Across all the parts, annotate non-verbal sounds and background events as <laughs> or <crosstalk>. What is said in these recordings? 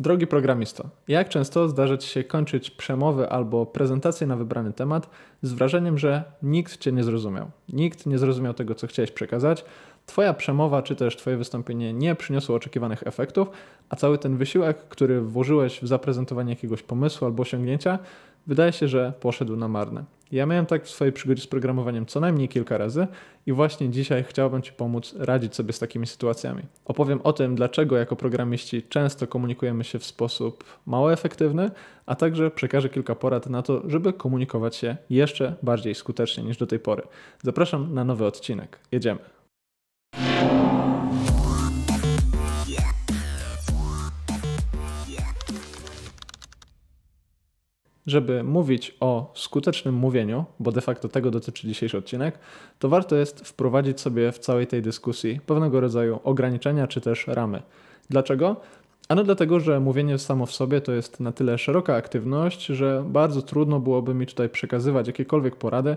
Drogi programisto, jak często zdarza Ci się kończyć przemowy albo prezentację na wybrany temat z wrażeniem, że nikt Cię nie zrozumiał? Nikt nie zrozumiał tego, co chciałeś przekazać, Twoja przemowa czy też Twoje wystąpienie nie przyniosło oczekiwanych efektów, a cały ten wysiłek, który włożyłeś w zaprezentowanie jakiegoś pomysłu albo osiągnięcia, wydaje się, że poszedł na marne. Ja miałem tak w swojej przygodzie z programowaniem co najmniej kilka razy i właśnie dzisiaj chciałbym Ci pomóc radzić sobie z takimi sytuacjami. Opowiem o tym, dlaczego jako programiści często komunikujemy się w sposób mało efektywny, a także przekażę kilka porad na to, żeby komunikować się jeszcze bardziej skutecznie niż do tej pory. Zapraszam na nowy odcinek. Jedziemy. Żeby mówić o skutecznym mówieniu, bo de facto tego dotyczy dzisiejszy odcinek, to warto jest wprowadzić sobie w całej tej dyskusji pewnego rodzaju ograniczenia czy też ramy. Dlaczego? Ano dlatego, że mówienie samo w sobie to jest na tyle szeroka aktywność, że bardzo trudno byłoby mi tutaj przekazywać jakiekolwiek porady,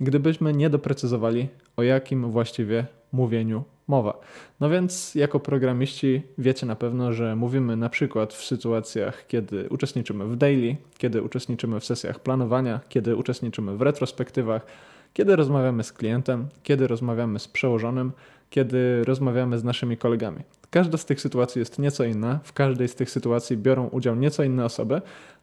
gdybyśmy nie doprecyzowali, o jakim właściwie mówieniu mowa. No więc jako programiści wiecie na pewno, że mówimy na przykład w sytuacjach, kiedy uczestniczymy w daily, kiedy uczestniczymy w sesjach planowania, kiedy uczestniczymy w retrospektywach, kiedy rozmawiamy z klientem, kiedy rozmawiamy z przełożonym, kiedy rozmawiamy z naszymi kolegami. Każda z tych sytuacji jest nieco inna, w każdej z tych sytuacji biorą udział nieco inne osoby,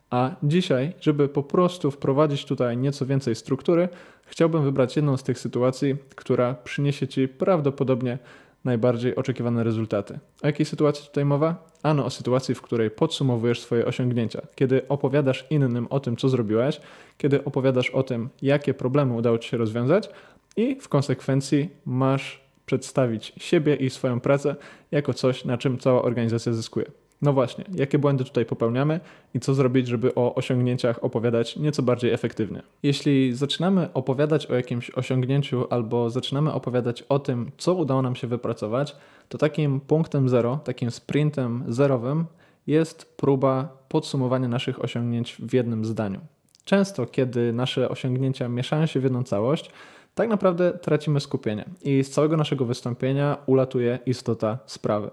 a dzisiaj, żeby po prostu wprowadzić tutaj nieco więcej struktury, chciałbym wybrać jedną z tych sytuacji, która przyniesie Ci prawdopodobnie najbardziej oczekiwane rezultaty. O jakiej sytuacji tutaj mowa? Ano o sytuacji, w której podsumowujesz swoje osiągnięcia, kiedy opowiadasz innym o tym, co zrobiłeś, kiedy opowiadasz o tym, jakie problemy udało Ci się rozwiązać i w konsekwencji masz przedstawić siebie i swoją pracę jako coś, na czym cała organizacja zyskuje. No właśnie, jakie błędy tutaj popełniamy i co zrobić, żeby o osiągnięciach opowiadać nieco bardziej efektywnie. Jeśli zaczynamy opowiadać o jakimś osiągnięciu albo zaczynamy opowiadać o tym, co udało nam się wypracować, to takim punktem zero, takim sprintem zerowym jest próba podsumowania naszych osiągnięć w jednym zdaniu. Często, kiedy nasze osiągnięcia mieszają się w jedną całość, tak naprawdę tracimy skupienie i z całego naszego wystąpienia ulatuje istota sprawy.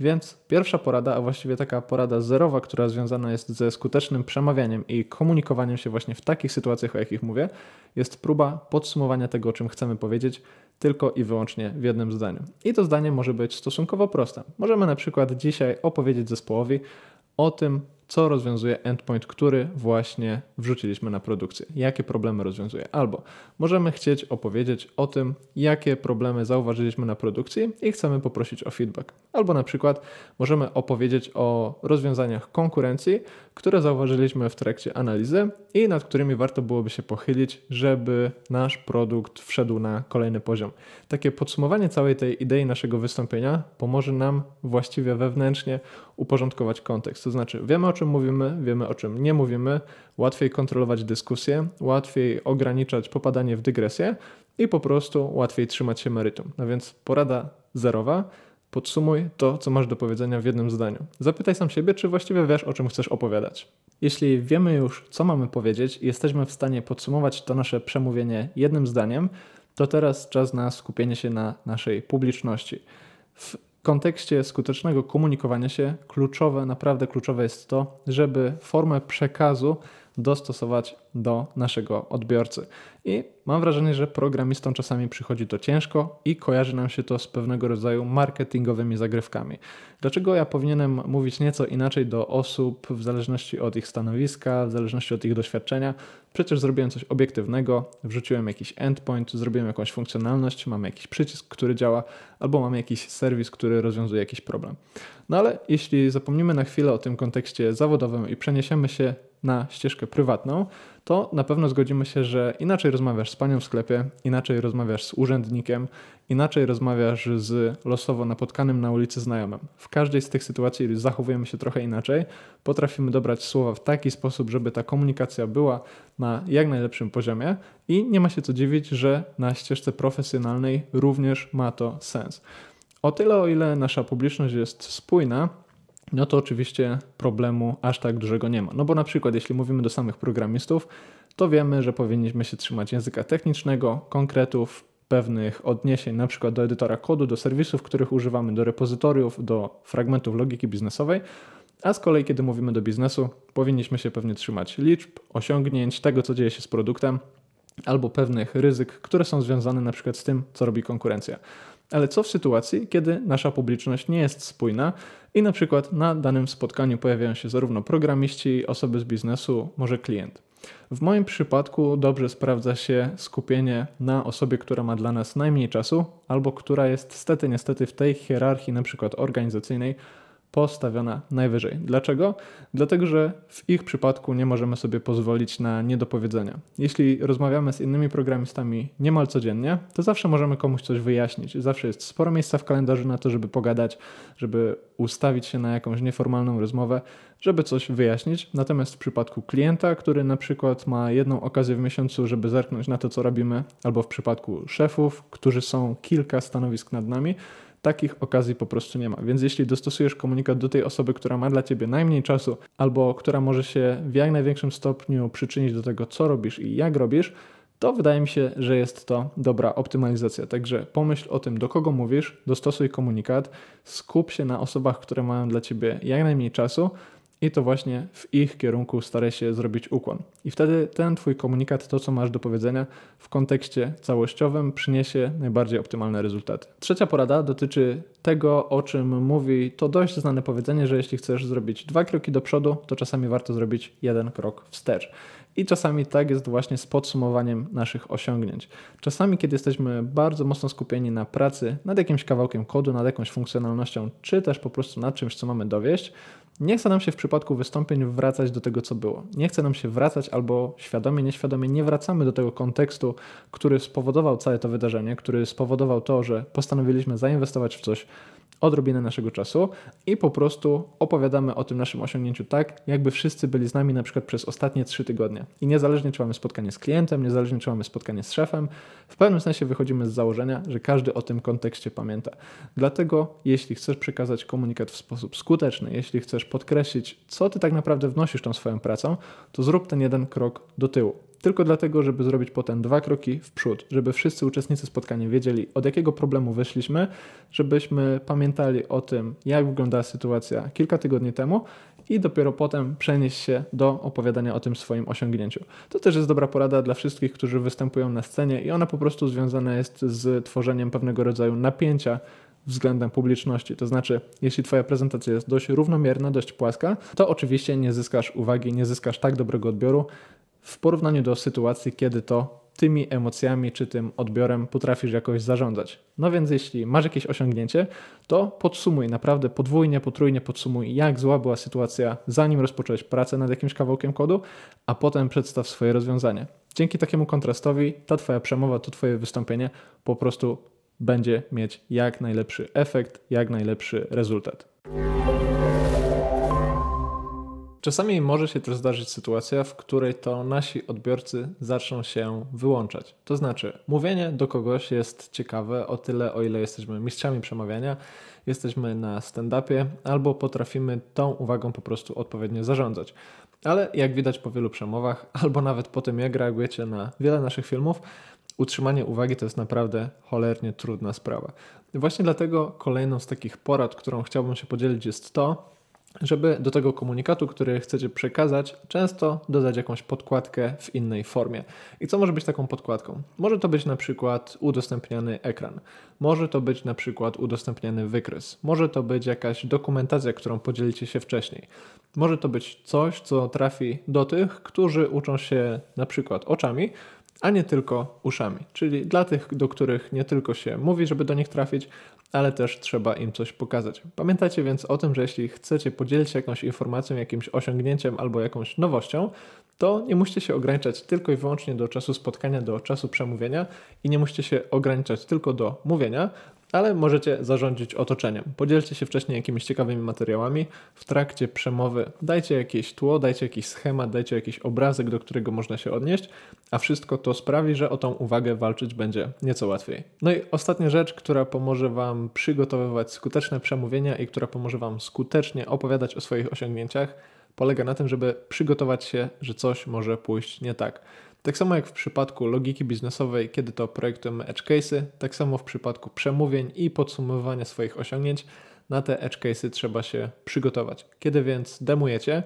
Więc pierwsza porada, a właściwie taka porada zerowa, która związana jest ze skutecznym przemawianiem i komunikowaniem się właśnie w takich sytuacjach, o jakich mówię, jest próba podsumowania tego, o czym chcemy powiedzieć, tylko i wyłącznie w jednym zdaniu. I to zdanie może być stosunkowo proste. Możemy na przykład dzisiaj opowiedzieć zespołowi o tym, co rozwiązuje endpoint, który właśnie wrzuciliśmy na produkcję, jakie problemy rozwiązuje. Albo możemy chcieć opowiedzieć o tym, jakie problemy zauważyliśmy na produkcji i chcemy poprosić o feedback. Albo na przykład możemy opowiedzieć o rozwiązaniach konkurencji, które zauważyliśmy w trakcie analizy i nad którymi warto byłoby się pochylić, żeby nasz produkt wszedł na kolejny poziom. Takie podsumowanie całej tej idei naszego wystąpienia pomoże nam właściwie wewnętrznie uporządkować kontekst. To znaczy, wiemy o czym mówimy, wiemy o czym nie mówimy, łatwiej kontrolować dyskusję, łatwiej ograniczać popadanie w dygresję i po prostu łatwiej trzymać się meritum. No więc porada zerowa. Podsumuj to, co masz do powiedzenia w jednym zdaniu. Zapytaj sam siebie, czy właściwie wiesz, o czym chcesz opowiadać. Jeśli wiemy już, co mamy powiedzieć i jesteśmy w stanie podsumować to nasze przemówienie jednym zdaniem, to teraz czas na skupienie się na naszej publiczności. W kontekście skutecznego komunikowania się kluczowe, naprawdę kluczowe jest to, żeby formę przekazu dostosować do naszego odbiorcy. I mam wrażenie, że programistom czasami przychodzi to ciężko i kojarzy nam się to z pewnego rodzaju marketingowymi zagrywkami. Dlaczego ja powinienem mówić nieco inaczej do osób w zależności od ich stanowiska, w zależności od ich doświadczenia? Przecież zrobiłem coś obiektywnego, wrzuciłem jakiś endpoint, zrobiłem jakąś funkcjonalność, mamy jakiś przycisk, który działa, albo mamy jakiś serwis, który rozwiązuje jakiś problem. No ale jeśli zapomnimy na chwilę o tym kontekście zawodowym i przeniesiemy się na ścieżkę prywatną, to na pewno zgodzimy się, że inaczej rozmawiasz z panią w sklepie, inaczej rozmawiasz z urzędnikiem, inaczej rozmawiasz z losowo napotkanym na ulicy znajomym. W każdej z tych sytuacji zachowujemy się trochę inaczej, potrafimy dobrać słowa w taki sposób, żeby ta komunikacja była na jak najlepszym poziomie i nie ma się co dziwić, że na ścieżce profesjonalnej również ma to sens. O tyle, o ile nasza publiczność jest spójna, no to oczywiście problemu aż tak dużego nie ma. No bo na przykład, jeśli mówimy do samych programistów, to wiemy, że powinniśmy się trzymać języka technicznego, konkretów, pewnych odniesień, na przykład do edytora kodu, do serwisów, których używamy, do repozytoriów, do fragmentów logiki biznesowej. A z kolei, kiedy mówimy do biznesu, powinniśmy się pewnie trzymać liczb, osiągnięć, tego, co dzieje się z produktem, albo pewnych ryzyk, które są związane na przykład z tym, co robi konkurencja. Ale co w sytuacji, kiedy nasza publiczność nie jest spójna i na przykład na danym spotkaniu pojawiają się zarówno programiści, osoby z biznesu, może klient? W moim przypadku dobrze sprawdza się skupienie na osobie, która ma dla nas najmniej czasu, albo która jest stety, niestety w tej hierarchii, na przykład organizacyjnej, postawiona najwyżej. Dlaczego? Dlatego, że w ich przypadku nie możemy sobie pozwolić na niedopowiedzenia. Jeśli rozmawiamy z innymi programistami niemal codziennie, to zawsze możemy komuś coś wyjaśnić. Zawsze jest sporo miejsca w kalendarzu na to, żeby pogadać, żeby ustawić się na jakąś nieformalną rozmowę, żeby coś wyjaśnić. Natomiast w przypadku klienta, który na przykład ma jedną okazję w miesiącu, żeby zerknąć na to, co robimy, albo w przypadku szefów, którzy są kilka stanowisk nad nami, takich okazji po prostu nie ma. Więc jeśli dostosujesz komunikat do tej osoby, która ma dla ciebie najmniej czasu, albo która może się w jak największym stopniu przyczynić do tego, co robisz i jak robisz, to wydaje mi się, że jest to dobra optymalizacja. Także pomyśl o tym, do kogo mówisz, dostosuj komunikat, skup się na osobach, które mają dla ciebie jak najmniej czasu i to właśnie w ich kierunku staraj się zrobić ukłon. I wtedy ten Twój komunikat, to co masz do powiedzenia w kontekście całościowym, przyniesie najbardziej optymalne rezultaty. Trzecia porada dotyczy tego, o czym mówi to dość znane powiedzenie, że jeśli chcesz zrobić dwa kroki do przodu, to czasami warto zrobić jeden krok wstecz. I czasami tak jest właśnie z podsumowaniem naszych osiągnięć. Czasami, kiedy jesteśmy bardzo mocno skupieni na pracy nad jakimś kawałkiem kodu, nad jakąś funkcjonalnością, czy też po prostu nad czymś, co mamy dowieść, nie chce nam się w przypadku wystąpień wracać do tego, co było. Nie chce nam się wracać albo świadomie, nieświadomie nie wracamy do tego kontekstu, który spowodował całe to wydarzenie, który spowodował to, że postanowiliśmy zainwestować w coś, odrobinę naszego czasu i po prostu opowiadamy o tym naszym osiągnięciu tak, jakby wszyscy byli z nami na przykład przez ostatnie trzy tygodnie. I niezależnie czy mamy spotkanie z klientem, niezależnie czy mamy spotkanie z szefem, w pewnym sensie wychodzimy z założenia, że każdy o tym kontekście pamięta. Dlatego, jeśli chcesz przekazać komunikat w sposób skuteczny, jeśli chcesz podkreślić, co ty tak naprawdę wnosisz tą swoją pracą, to zrób ten jeden krok do tyłu tylko dlatego, żeby zrobić potem dwa kroki w przód, żeby wszyscy uczestnicy spotkania wiedzieli, od jakiego problemu wyszliśmy, żebyśmy pamiętali o tym, jak wyglądała sytuacja kilka tygodni temu i dopiero potem przenieść się do opowiadania o tym swoim osiągnięciu. To też jest dobra porada dla wszystkich, którzy występują na scenie i ona po prostu związana jest z tworzeniem pewnego rodzaju napięcia względem publiczności. To znaczy, jeśli Twoja prezentacja jest dość równomierna, dość płaska, to oczywiście nie zyskasz uwagi, nie zyskasz tak dobrego odbioru, w porównaniu do sytuacji, kiedy to tymi emocjami czy tym odbiorem potrafisz jakoś zarządzać. No więc jeśli masz jakieś osiągnięcie, to podsumuj, naprawdę podwójnie, potrójnie podsumuj, jak zła była sytuacja, zanim rozpocząłeś pracę nad jakimś kawałkiem kodu, a potem przedstaw swoje rozwiązanie. Dzięki takiemu kontrastowi ta Twoja przemowa, to Twoje wystąpienie po prostu będzie mieć jak najlepszy efekt, jak najlepszy rezultat. Czasami może się też zdarzyć sytuacja, w której to nasi odbiorcy zaczną się wyłączać. To znaczy, mówienie do kogoś jest ciekawe o tyle, o ile jesteśmy mistrzami przemawiania, jesteśmy na stand-upie albo potrafimy tą uwagą po prostu odpowiednio zarządzać. Ale jak widać po wielu przemowach, <laughs> albo nawet po tym, jak reagujecie na wiele naszych filmów, utrzymanie uwagi to jest naprawdę cholernie trudna sprawa. Właśnie dlatego kolejną z takich porad, którą chciałbym się podzielić, jest to, żeby do tego komunikatu, który chcecie przekazać, często dodać jakąś podkładkę w innej formie. I co może być taką podkładką? Może to być na przykład udostępniany ekran, może to być na przykład udostępniany wykres, może to być jakaś dokumentacja, którą podzielicie się wcześniej. Może to być coś, co trafi do tych, którzy uczą się na przykład oczami, a nie tylko uszami. Czyli dla tych, do których nie tylko się mówi, żeby do nich trafić, ale też trzeba im coś pokazać. Pamiętajcie więc o tym, że jeśli chcecie podzielić się jakąś informacją, jakimś osiągnięciem albo jakąś nowością, to nie musicie się ograniczać tylko i wyłącznie do czasu spotkania, do czasu przemówienia i nie musicie się ograniczać tylko do mówienia, ale możecie zarządzić otoczeniem. Podzielcie się wcześniej jakimiś ciekawymi materiałami. W trakcie przemowy dajcie jakieś tło, dajcie jakiś schemat, dajcie jakiś obrazek, do którego można się odnieść, a wszystko to sprawi, że o tą uwagę walczyć będzie nieco łatwiej. No i ostatnia rzecz, która pomoże Wam przygotowywać skuteczne przemówienia i która pomoże Wam skutecznie opowiadać o swoich osiągnięciach, polega na tym, żeby przygotować się, że coś może pójść nie tak. Tak samo jak w przypadku logiki biznesowej, kiedy to projektujemy edge case'y, tak samo w przypadku przemówień i podsumowywania swoich osiągnięć, Na te edge case'y trzeba się przygotować. Kiedy więc demujecie,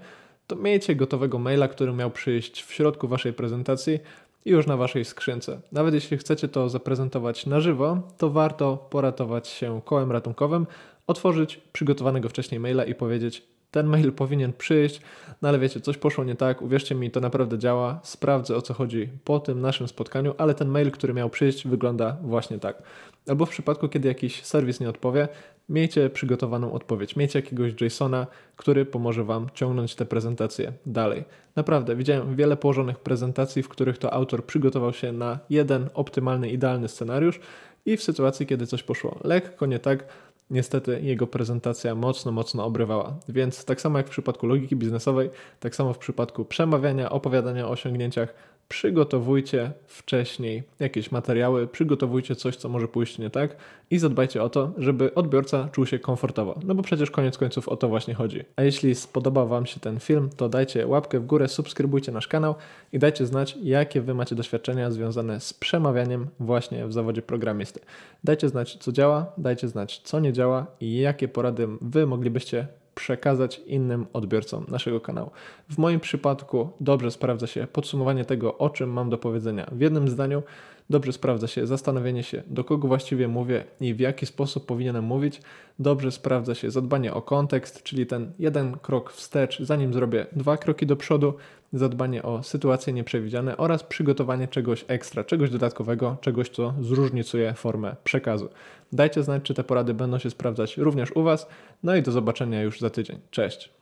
to miejcie gotowego maila, który miał przyjść w środku waszej prezentacji i już na waszej skrzynce. Nawet jeśli chcecie to zaprezentować na żywo, to warto poratować się kołem ratunkowym, otworzyć przygotowanego wcześniej maila i powiedzieć: ten mail powinien przyjść, no ale wiecie, coś poszło nie tak, uwierzcie mi, to naprawdę działa, sprawdzę o co chodzi po tym naszym spotkaniu, ale ten mail, który miał przyjść, wygląda właśnie tak. Albo w przypadku, kiedy jakiś serwis nie odpowie, miejcie przygotowaną odpowiedź, miejcie jakiegoś JSONa, który pomoże Wam ciągnąć te prezentacje dalej. Naprawdę, widziałem wiele położonych prezentacji, w których to autor przygotował się na jeden optymalny, idealny scenariusz i w sytuacji, kiedy coś poszło lekko nie tak, niestety jego prezentacja mocno, mocno obrywała. Więc tak samo jak w przypadku logiki biznesowej, tak samo w przypadku przemawiania, opowiadania o osiągnięciach, przygotowujcie wcześniej jakieś materiały, przygotowujcie coś, co może pójść nie tak i zadbajcie o to, żeby odbiorca czuł się komfortowo. No bo przecież koniec końców o to właśnie chodzi. A jeśli spodobał Wam się ten film, to dajcie łapkę w górę, subskrybujcie nasz kanał i dajcie znać, jakie Wy macie doświadczenia związane z przemawianiem właśnie w zawodzie programisty. Dajcie znać, co działa, dajcie znać, co nie działa i jakie porady Wy moglibyście przekazać innym odbiorcom naszego kanału. W moim przypadku dobrze sprawdza się podsumowanie tego, o czym mam do powiedzenia w jednym zdaniu. Dobrze sprawdza się zastanowienie się, do kogo właściwie mówię i w jaki sposób powinienem mówić. Dobrze sprawdza się zadbanie o kontekst, czyli ten jeden krok wstecz, zanim zrobię dwa kroki do przodu, zadbanie o sytuacje nieprzewidziane oraz przygotowanie czegoś ekstra, czegoś dodatkowego, czegoś, co zróżnicuje formę przekazu. Dajcie znać, czy te porady będą się sprawdzać również u Was. No i do zobaczenia już za tydzień. Cześć!